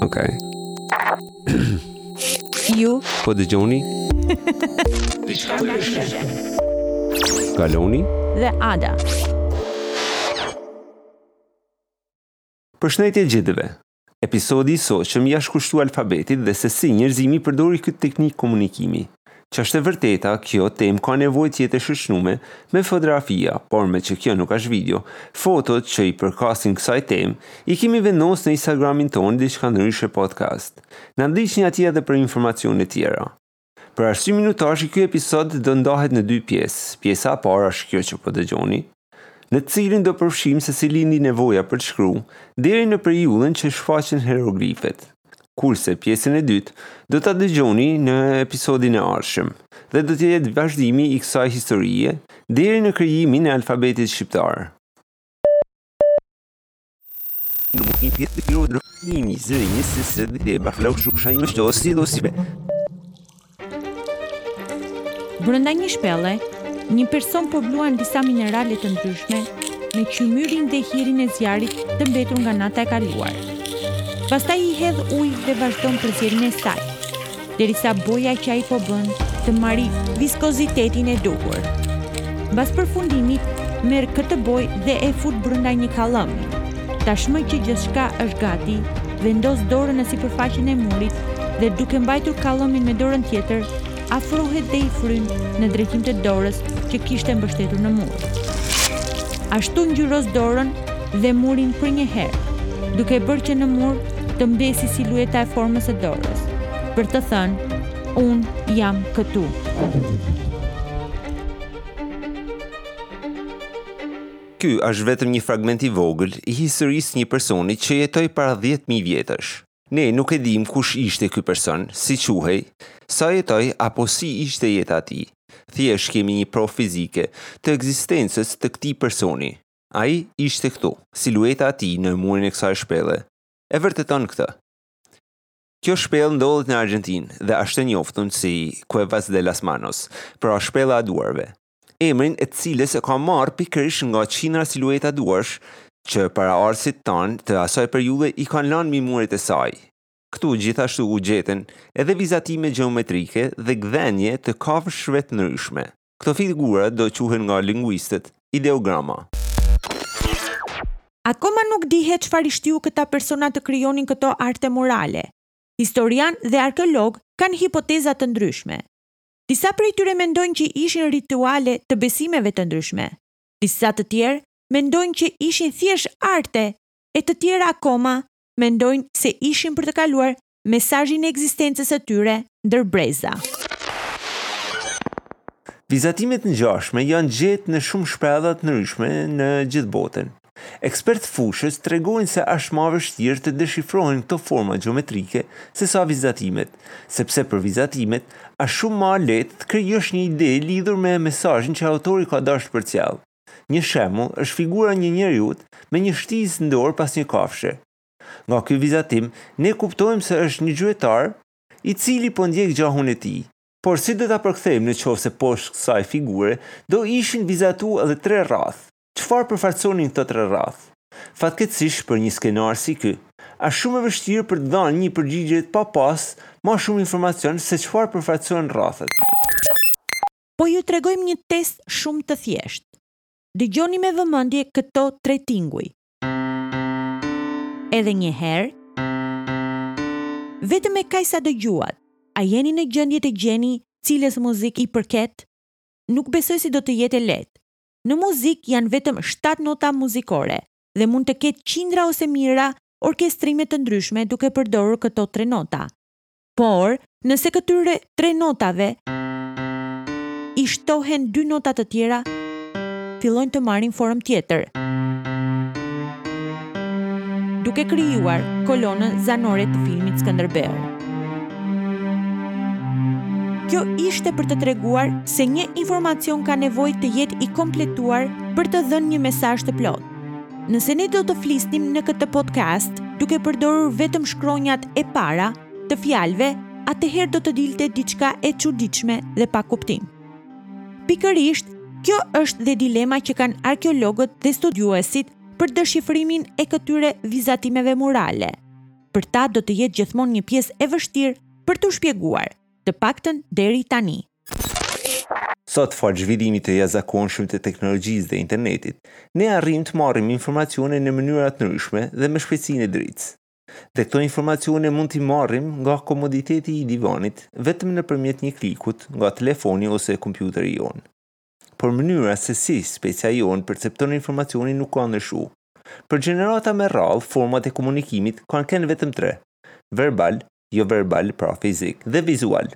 Okej. Ju po dëgjoni? Diçka më shkëlqen. Kaloni dhe Ada. Përshëndetje gjithëve. Episodi i sotshëm i asht kushtu alfabetit dhe se si njerëzimi përdori këtë teknikë komunikimi. Ç'asht e vërteta, kjo temë ka nevojë të jetë e shoqnume me fotografia, por meqë kjo nuk është video, fotot që i përkasin kësaj temë, i kemi vendos në Instagramin tonë diçka ndryshe podcast. Na ndiqni atje edhe për informacione tjera. Për arsye minutashi ky episod do ndahet në dy pjesë. Pjesa e parë është kjo që po dëgjoni, në të cilën do përfshijmë se si lindi nevoja për të shkru, deri në periudhën që shfaqen hieroglifet. Kurse pjesën e dytë do ta dëgjoni në episodin e ardhshëm dhe do të jetë vazhdimi i kësaj historie deri në krijimin e alfabetit shqiptar. Nuk i pjetë të kjurë në njëmi, zëri një se se dhe dhe ba flau shukë shajnë është o si do si be. Brënda një shpele, një person po bluan disa minerale të ndryshme me qymyrin dhe hirin e zjarit të mbetur nga nata e kaluar. Pasta i hedh ujë dhe vazhdon përzjerin e saj. derisa boja që ai po bën të marrë viskozitetin e duhur. Mbas përfundimit, merr këtë bojë dhe e fut brenda një kallami. Tashmë që gjithçka është gati, vendos dorën në sipërfaqen e murit dhe duke mbajtur kallamin me dorën tjetër, afrohet dhe i fryn në drejtim të dorës që kishte mbështetur në mur. Ashtu ngjyros dorën dhe murin përnjëherë, duke bërë që në mur të mbesë silueta e formës së dorës, për të thënë, unë jam këtu. Ky është vetëm një fragment i vogël i historisë së një personi që jetoi para 10.000 vjetësh. Ne nuk e dimë kush ishte ky person, si quhej, sa jetoi apo si ishte jeta e tij. Thjesht kemi një provë fizike të ekzistencës të këtij personi. Ai ishte këtu, silueta e tij në murin e kësaj shpelle e vërteton këtë. Kjo shpellë ndodhet në Argjentinë dhe është e njoftun si Cuevas de las Manos, pra shpella e duarve, emrin e së cilës e ka marrë pikërisht nga qindra silueta duarsh që paraardhësit tanë të asaj periudhe i kanë lanë mbi muret e saj. Këtu gjithashtu u gjetën edhe vizatime gjeometrike dhe gdhenje të kafshëve të ndryshme. Këto figura do quhen nga linguistët ideograma. Akoma nuk dihet çfarë i shtyu këta persona të krijonin këto arte murale. Historianë dhe arkeologë kanë hipoteza të ndryshme. Disa prej tyre mendojnë që ishin rituale të besimeve të ndryshme, disa të tjerë mendojnë që ishin thjesht arte e të tjerë akoma mendojnë se ishin për të kaluar mesazhin e ekzistencës së tyre ndër breza. Vizatime të ngjashme janë gjetë në shumë shpella të ndryshme në gjithë botën. Ekspertë të fushës tregojnë se asht ma vështirë të deshifrohen këto forma gjeometrike se sa vizatimet, sepse për vizatimet asht shumë ma lehtë të krijosh një ide lidhur me mesazhin që autori ka dashtë të përcjellë. Një shembull është figura e një njeriut me një shtizë në dorë pas një kafshe. Nga ky vizatim, ne kuptojmë se është një gjuetar, i cili po ndjek gjahun e tij. Por si do ta përkthejmë në qoftë se poshtë kësaj figure do ishin vizatu edhe tre rrathë? Çfarë përfaqësonin këto tre rrathë? Fatkeqësisht për një skenar si ky, asht shumë e vështirë për të dhanë një përgjigje pa pas ma shumë informacion se çfarë përfaqësojnë rrathët. Po ju tregojmë një test shumë të thjeshtë. Dëgjoni me vëmendje këto tre tinguj, Edhe një herë, vetëm me kaq sa dëgjuat, a jeni në gjendje të gjeni cilës muzike i përket? Nuk besoj se do të jetë e lehtë. Në muzikë janë vetëm shtatë nota muzikore dhe mund të ketë qindra ose mijëra orkestrime të ndryshme duke përdorur këto tre nota. Por, nëse këtyre tre notave i shtohen dy nota të tjera, fillojnë të marrin formë tjetër, duke krijuar kolonën zanore të filmit Skënderbeu. Kjo ishte për të treguar se një informacion ka nevojë të jetë i kompletuar për të dhënë një mesazh të plotë. Nëse ne do të flisnim në këtë podcast duke përdorur vetëm shkronjat e para të fjalëve, atëherë do të dilte diçka e çuditshme dhe pa kuptim. Pikërisht, kjo është dhe dilema që kanë arkeologët dhe studiuesit për deshifrimin e këtyre vizatimeve murale. Për ta do të jetë gjithmonë një pjesë e vështirë për t'u shpjeguar, të paktën deri tani. Sot, falë zhvillimit të jashtëzakonshëm të teknologjisë dhe internetit, ne arrijmë të marrim informacione në mënyra të ndryshme dhe me shpejtësinë e dritës. Dhe këto informacione mund t'i marrim nga komoditeti i divanit, vetëm nëpërmjet një klikut nga telefoni ose kompjuteri jonë. por mënyra se si specia jonë percepton informacionin nuk ka ndryshu. Për gjenerata me rradhë, format e komunikimit kanë kenë vetëm tre, verbal, jo verbal, pra fizik, dhe vizual.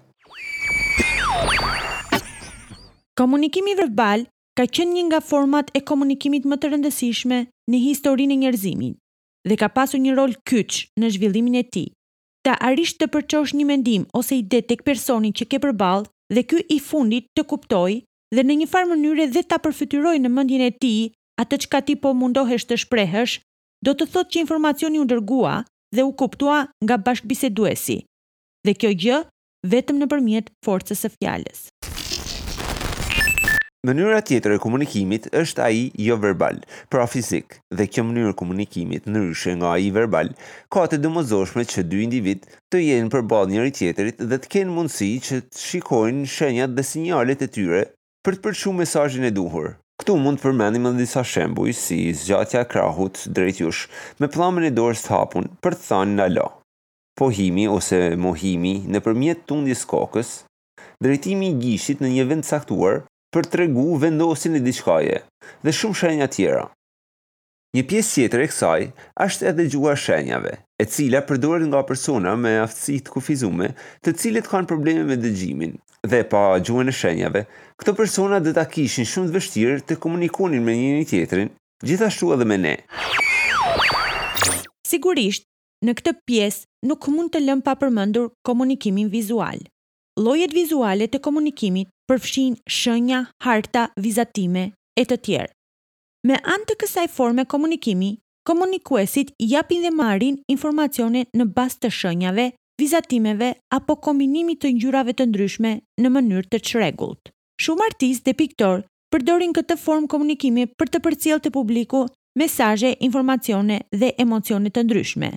Komunikimi verbal ka qenë një nga format e komunikimit më të rëndësishme në historinë e njerëzimit dhe ka pasur një rol kyç në zhvillimin e tij. ta arrish të përçosh një mendim ose ide tek personi që ke përballë dhe ky i fundit të kuptojë dhe në një farë mënyre dhe ta përfytyrojë në mendjen e tij atë çka ti po mundohesh të shprehësh, do të thotë që informacioni u dërgua dhe u kuptua nga bashkëbiseduesi. Dhe kjo gjë vetëm nëpërmjet forcës së fjalës. Mënyra tjetër e komunikimit është ai joverbal, pra fizik, dhe kjo mënyrë komunikimit, ndryshe nga ai verbal, ka të domosdoshme që dy individë të jenë përballë njëri-tjetrit dhe të kenë mundësi që të shikojnë shenjat dhe sinjalet e tyre për të përçu mesazhin e duhur. Këtu mund të përmendim edhe disa shembuj si zgjatja e krahut drejt jush me pllamën e dorës të hapun për të thanë ndalo. pohimi ose mohimi nëpërmjet tundjes kokës, drejtimi i gishtit në një vend të caktuar për të tregu vendosjen e diçkaje dhe shumë shenja tjera. Një pjesë tjetër e kësaj është edhe gjuha e shenjave, e cila përdoret nga persona me aftësi të kufizume të cilët kanë probleme me dëgjimin dhe pa gjuhën e shenjave këto persona do ta kishin shumë të vështirë të komunikonin me njëri-tjetrin, gjithashtu edhe me ne. Sigurisht, Në këtë pjesë nuk mund të lëmë pa përmendur komunikimin vizual. Llojet vizuale të komunikimit përfshijnë shënja, harta, vizatime, e të tjera. Me anë të kësaj forme komunikimi, komunikuesit japin dhe marrin informacione në bazë të shënjave, vizatimeve apo kombinimit të ngjyrave të ndryshme në mënyrë të çrregullt. Shumë artistë dhe piktorë përdorin këtë formë komunikimi për të përcjellë te publiku mesazhe, informacione dhe emocione të ndryshme.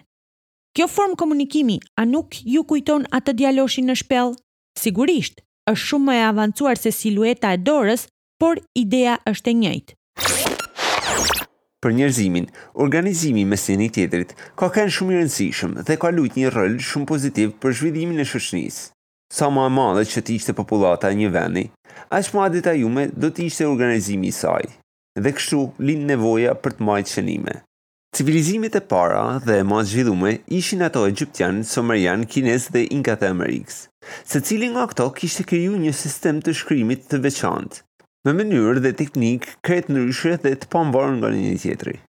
Kjo formë komunikimi a nuk ju kujton atë djaloshin në shpellë? Sigurisht, është shumë më e avancuar se silueta e dorës, por ideja është e njëjtë. Për njerëzimin, organizimi mes njëri-tjetrit ka kenë shumë i rëndësishëm dhe ka lujt një rol shumë pozitiv për zhvillimin e shoqnisë. Sa ma e madhe që të ishte popullata e një vendi, aq ma e detajume do të ishte organizimi i saj, dhe kështu lind nevoja për të mbajt shënime. Civilizimet e para dhe ma të zhvillume ishin ato egjyptian, sumerian, kinez dhe inkat e Amerikës. Secili nga këto kishte kriju një sistem të shkrimit të veçantë, me mënyrë dhe teknikë krejt ndryshe dhe të pamvarun nga njëri-tjetri.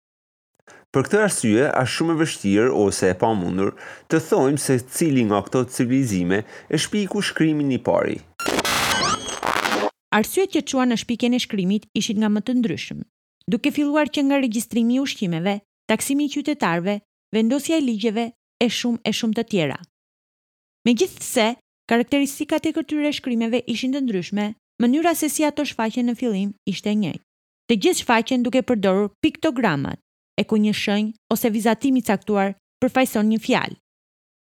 Për këtë arsye, është shumë e vështirë ose e pamundur të thojmë se cili nga këto civilizime e shpiku shkrimin i pari. Arsyet që çuan në shpikjen e shkrimit ishin nga më të ndryshëm, duke filluar që nga regjistrimi i ushqimeve, taksimi i qytetarëve, vendosja e ligjeve e shumë e shumë të tjera. Megjithëse karakteristikat e këtyre shkrimeve ishin të ndryshme, mënyra se si ato shfaqen në fillim ishte e njëjtë. të gjithë shfaqen duke përdorur piktogramat e ku një shënjë ose vizatim i caktuar përfaqëson një fjalë.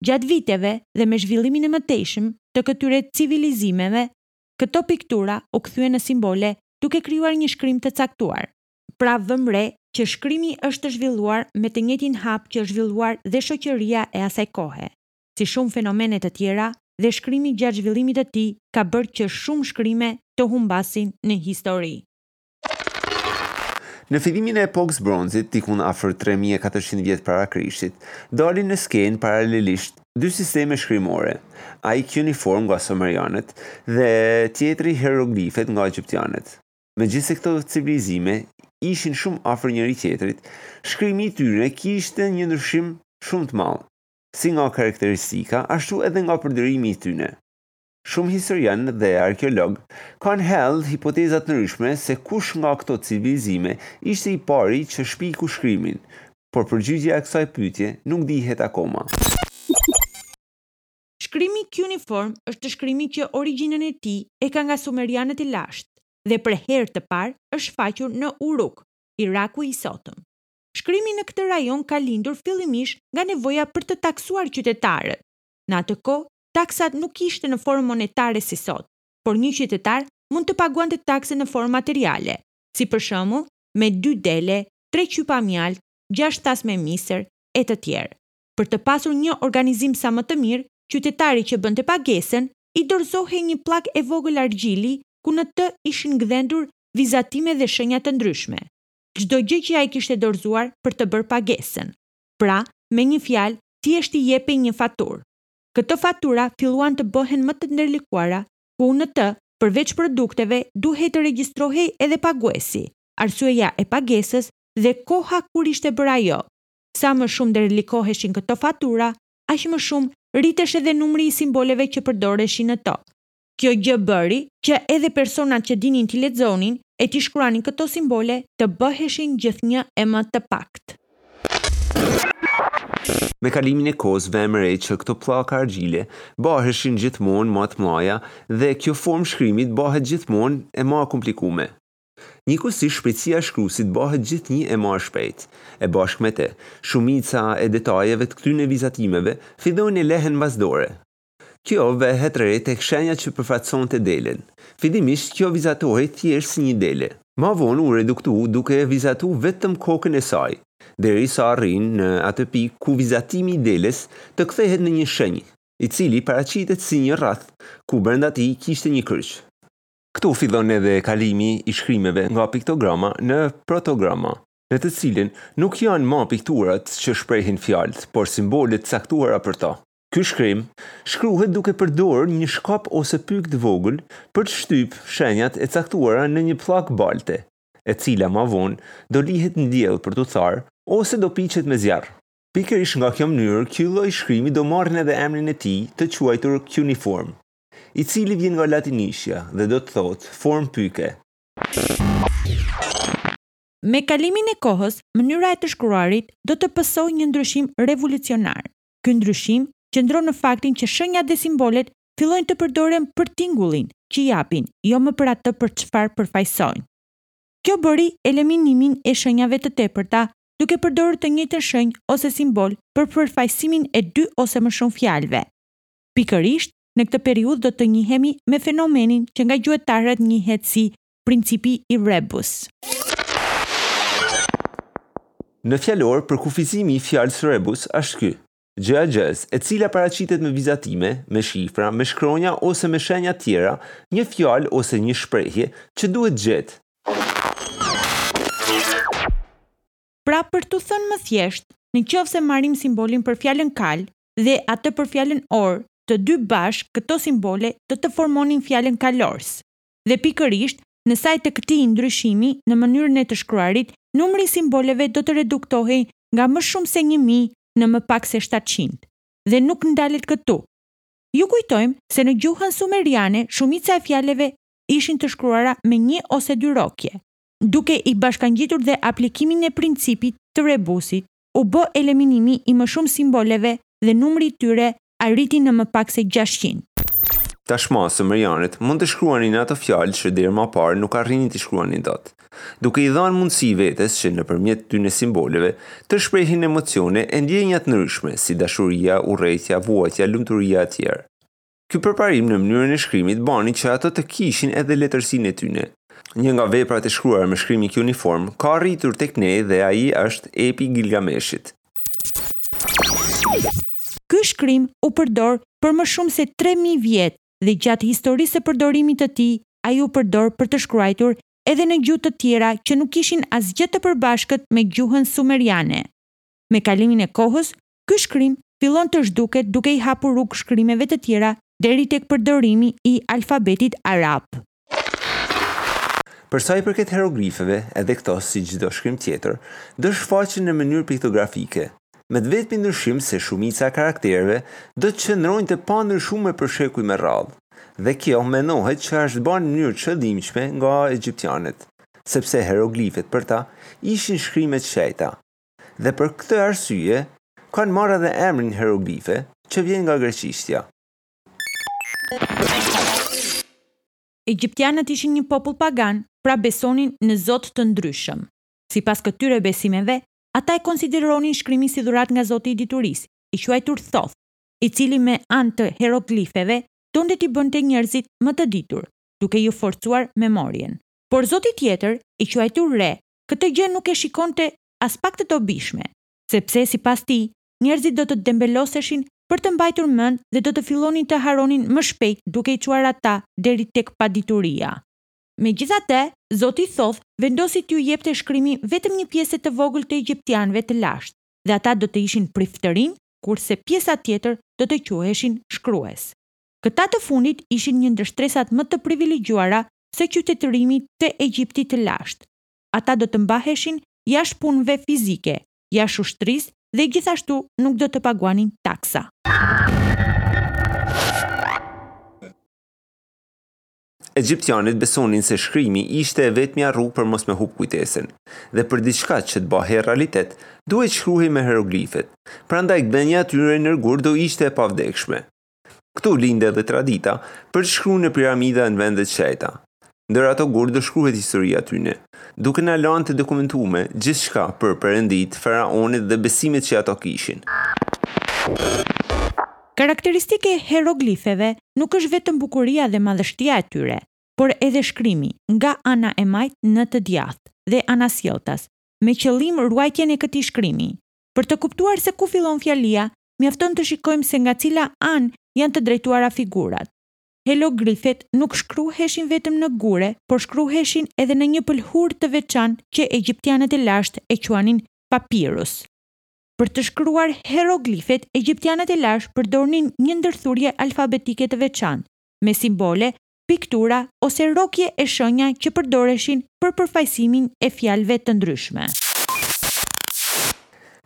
Gjatë viteve dhe me zhvillimin e mëtejshëm të këtyre civilizimeve, këto piktura u kthyen në simbole duke krijuar një shkrim të caktuar. Pra vëmë re që shkrimi është zhvilluar me të njëjtin hap që është zhvilluar dhe shoqëria e asaj kohe. Si shumë fenomene të tjera, dhe shkrimi gjatë zhvillimit të tij ka bërë që shumë shkrime të humbasin në histori. Në fillimin e Epokës Bronzit, dikun afër 3400 vjet para Krishtit, dalin në skenë paralelisht dy sisteme shkrimore, ai kuniform nga sumerianët dhe tjetri hieroglifet nga egjiptianët. Megjithëse këto civilizime ishin shumë afër njëri-tjetrit, shkrimi i tyre kishte një ndryshim shumë të madh, si nga karakteristika, ashtu edhe nga përdorimi i tyre. Shumë historianë dhe arkeologë kanë hedhë hipoteza të ndryshme se kush nga këto civilizime ishte i pari që shpiku shkrimin, por përgjigja e kësaj pyetje nuk dihet akoma. Shkrimi kuniform është shkrimi që origjinën e tij e ka nga sumerianët e lashtë dhe për herë të parë është shfaqur në Uruk, Iraku i sotëm. Shkrimi në këtë rajon ka lindur fillimisht nga nevoja për të taksuar qytetarët, në atë kohë taksat nuk ishte në formë monetare si sot, por një qytetar mund të paguante taksën në formë materiale, si për shembull me dy dele, tre qypa mjaltë, gjashtë thasë me misër, e të tjerë. Për të pasur një organizim sa më të mirë, qytetari që bënte pagesën, i dorëzohej një pllakë e vogël argjili ku në të ishin gdhendur vizatime dhe shënja të ndryshme. Çdo gjë që ai kishte dorëzuar për të bërë pagesën. Pra, me një fjalë, thjesht i jepej një faturë. Këto fatura filluan të bëhen më të ndërlikuara, ku në të, përveç produkteve, duhej të regjistrohej edhe paguesi, arsyeja e pagesës dhe koha kur ishte bërë ajo. Sa më shumë ndërlikoheshin këto fatura, aq më shumë rritesh edhe numri i simboleve që përdoreshin në to. Kjo gjë bëri që edhe personat që dinin t'i lexonin e t'i shkruanin këto simbole të bëheshin gjithnjë e më të paktë. Me kalimin e kohës vemë re që këto pllaka argjile baheshin gjithmonë ma të mdhaja dhe kjo formë shkrimit bahet gjithmonë e ma e komplikume. Njëkohësisht shpejtësia e shkruesit bahet gjithnjë e ma e shpejtë. E bashkë me të, shumica e detajeve të këtyne vizatimeve fillojnë e lehen mbas dore. Kjo vehet re tek shenja që përfaqësonte delen. Fillimisht kjo vizatohej thjesht si një dele. Ma vonë u reduktu duke e vizatu vetëm kokën e saj, derisa arrin në atë pikë ku vizatimi i deles të kthehet në një shenjë, i cili paraqitet si një rrath ku brenda tij kishte një kryq. Këtu fillon edhe kalimi i shkrimeve nga piktograma në protograma, në të cilën nuk janë ma pikturat që shprehin fjalët, por simbolet e caktuara për ta. Ky shkrim shkruhet duke përdorur një shkap ose pykë të vogël për të shtyp shenjat e caktuara në një pllakë balte, e cila ma vonë do lihet në diell për t'u tharë ose do piqet me zjarr. Pikërisht nga kjo mënyrë ky lloj shkrimi do marrin edhe emrin e tij të quajtur cuneiform, i cili vjen nga latinishtja dhe do të thotë formë pyke. Me kalimin e kohës, mënyra e të shkruarit do të pësojë një ndryshim revolucionar. Ky ndryshim qëndron në faktin që shenjat dhe simbolet fillojnë të përdoren për tingullin që japin, jo më për atë për çfarë përfaqësojnë. Kjo bëri eliminimin e shenjave të tepërta duke përdorur të njëjtën shenjë ose simbol për përfaqësimin e dy ose më shumë fjalëve. Pikërisht në këtë periudhë do të njihemi me fenomenin që nga gjuhëtarët njihet si principi i rebus. Në fjalor, përkufizimi i fjalës rebus është ky, Gjëegjëzë, e cila paraqitet me vizatime, me shifra, me shkronja ose me shenja tjera, një fjalë ose një shprehje, që duhet gjetë. Pra për t'u thënë më thjesht, në qoftë se marrim simbolin për fjalën kal dhe atë për fjalën or, të dy bashkë këto simbole do të formonin fjalën kalors. Dhe pikërisht, në sajë të këtij ndryshimi në mënyrën e të shkruarit, numri i simboleve do të reduktohej nga më shumë se një mijë në më pak se shtatëqind. Dhe nuk ndalet këtu. Ju kujtojmë se në gjuhën sumeriane shumica e fjalëve ishin të shkruara me një ose dy rrokje. Duke i bashkangjitur dhe aplikimin e principit të rebusit, u bë eliminimi i më shumë simboleve dhe numri i tyre arriti në më pak se gjashtëqind. Tashma, sumerianët mund të shkruanin ato fjalë që deri ma parë nuk arrinin t'i shkruanin dot, duke i dhanë mundësi vetes që nëpërmjet ktyne simboleve të shprehin emocione e ndjenja të ndryshme, si dashuria, urrejtja, vuajtja, lumturia etj. Ky përparim në mënyrën e shkrimit bani që ato të kishin edhe letërsinë e tyne. Një nga veprat e shkruara me shkrimin kuniform ka arritur tek ne dhe ai është Epi i Gilgameshit. Ky shkrim u përdor për më shumë se tre mijë vjet dhe gjatë historisë së përdorimit të tij ai u përdor për të shkruajtur edhe në gjuhë të tjera që nuk kishin asgjë të përbashkët me gjuhën sumeriane. Me kalimin e kohës Ky shkrim fillon të zhduket duke i hapur rrugë shkrimeve të tjera deri tek përdorimi i alfabetit arab. Për sa i përket hieroglifeve, edhe këto, si çdo shkrim tjetër, do shfaqen në mënyrë piktografike, me të vetmin ndryshim se shumica e karaktereve do të qëndrojnë të pandryshume për shekuj me radhë, dhe kjo menohet që është ba në mënyrë të qëllimshme nga egjiptianët, sepse hieroglifet për ta ishin shkrime të shejta. dhe për këtë arsye kanë marrë edhe emrin hieroglife që vjen nga greqishtja. Egjiptianët ishin një popull pagan, pra besonin në zot të ndryshëm. Sipas këtyre besimeve, ata e konsideronin shkrimin si dhuratë nga zoti i diturisë, i quajtur Thoth, i cili me anë të hieroglifeve donte t'i bënte njerëzit më të ditur, duke iu forcuar memorien. Por zoti tjetër, i quajtur Re, këtë gjë nuk e shikonte aspak të dobishme, sepse sipas tij, njerëzit do të dembeloseshin për të mbajtur mend dhe do të fillonin të harronin më shpejt duke i çuar ata deri tek padituria. Megjithatë, Zoti Thoth vendosi t'iu jepte shkrimin vetëm një pjese të vogël të egjiptianëve të lashtë, dhe ata do të ishin priftërinj, kurse pjesa tjetër do të quheshin shkrues. Këta të fundit ishin një ndër shtresat më të privilegjuara të qytetërimit të Egjiptit të lashtë. Ata do të mbaheshin jashtë punëve fizike, jashtë ushtrisë dhe gjithashtu nuk do të paguanin taksa. Egjiptianët besonin se shkrimi ishte e vetmja rrugë për mos me hup kujtesën, dhe për diçka që të bahej realitet, duhej shkruhej me hieroglifet, prandaj gdhenja e tyre nër gur do ishte e pavdekshme. Këtu linde edhe tradita për të shkru në piramida në vende të shejta. Ndër ato gurë do shkruhet historia e tyne, duke na lanë të dokumentume gjithçka për perënditë, faraonët dhe besimet që ato kishin. Karakteristikë e hieroglifeve nuk është vetëm bukuria dhe madhështia e tyre, por edhe shkrimi, nga ana e majtë në të djathtë, dhe anasjelltas, me qëllim ruajtjen e këtij shkrimi. Për të kuptuar se ku fillon fjalia, mjafton të shikojmë se nga cila anë janë të drejtuara figurat. Heroglifet nuk shkruheshin vetëm në gure, por shkruheshin edhe në një pëlhurë të veçantë që egjiptianët e lashtë e quanin papirus. Për të shkruar heroglifet, egjiptianët e lashtë përdornin një ndërthurje alfabetike të veçantë, me simbole piktura ose rrokje e shenja që përdoreshin për përfaqësimin e fjalëve të ndryshme.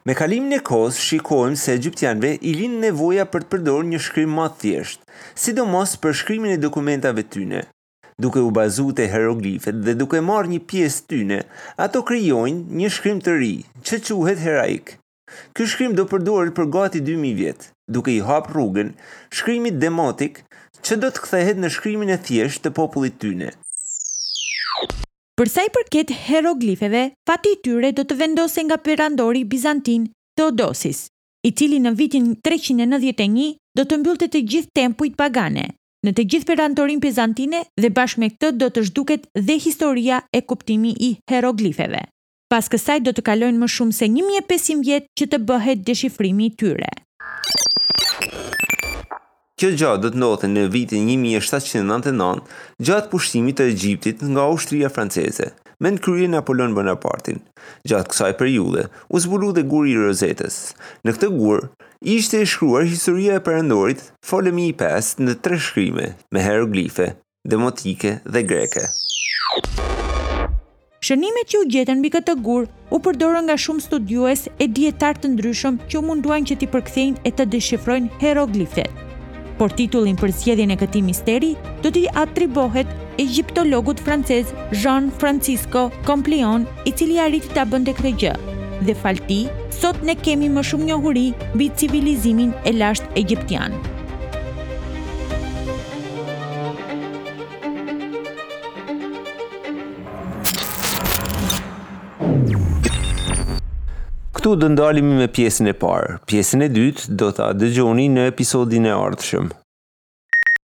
Me kalimin e kohës shikojmë se egjiptianëve i lind nevoja për të përdorur një shkrim ma të thjeshtë, sidomos për shkrimin e dokumentave tyne. Duke u bazu te heroglifet dhe duke marrë një pjesë tyne, ato krijojnë një shkrim të ri, që quhet heraik. Ky shkrim do përdoret për gati dy mijë vjet, duke i hapë rrugën shkrimit demotik që do të kthehet në shkrimin e thjeshtë të popullit tyne. Për sa i përket heroglifeve, fati i tyre do të vendose nga perandori bizantin Theodosis, i cili në vitin treqind e nëntëdhjetë e një do të mbyllte të gjithë tempujt pagane në të gjithë perandorinë bizantine dhe bashkë me këtë do të zhduket dhe historia e kuptimi i heroglifeve. Pas kësaj do të kalojnë më shumë se një mijë e pesëqind vjet që të bëhet deshifrimi i tyre. Kjo gjë do të ndodhte në vitin një mijë e shtatëqind e nëntëdhjetë e nëntë, gjatë pushtimit të Egjiptit nga ushtria franceze, me në krye Napoleon Bonapartin. Gjatë kësaj periudhe, u zbulu dhe Guri i Rozetës. Në këtë gur, ishte e shkruar historia e perandorit Ptolemi i pestë në tre shkrime, me heroglife, demotike dhe greke. Shënimet që u gjetën mbi këtë gur u përdorën nga shumë studiues e dijetarë të ndryshëm që u munduan që t'i përkthejnë e të deshifrojnë heroglifet. Por titullin për zgjedhjen e këtij misteri do t'i atribohet egjiptologut francez Jean Francisco Complion i cili arriti ta bënte këtë gjë, dhe falë tij, sot ne kemi më shumë njohuri mbi civilizimin e lashtë egjiptian. Këtu do ndalemi me pjesën e parë. Pjesën e dytë do ta dëgjoni në episodin e ardhshëm.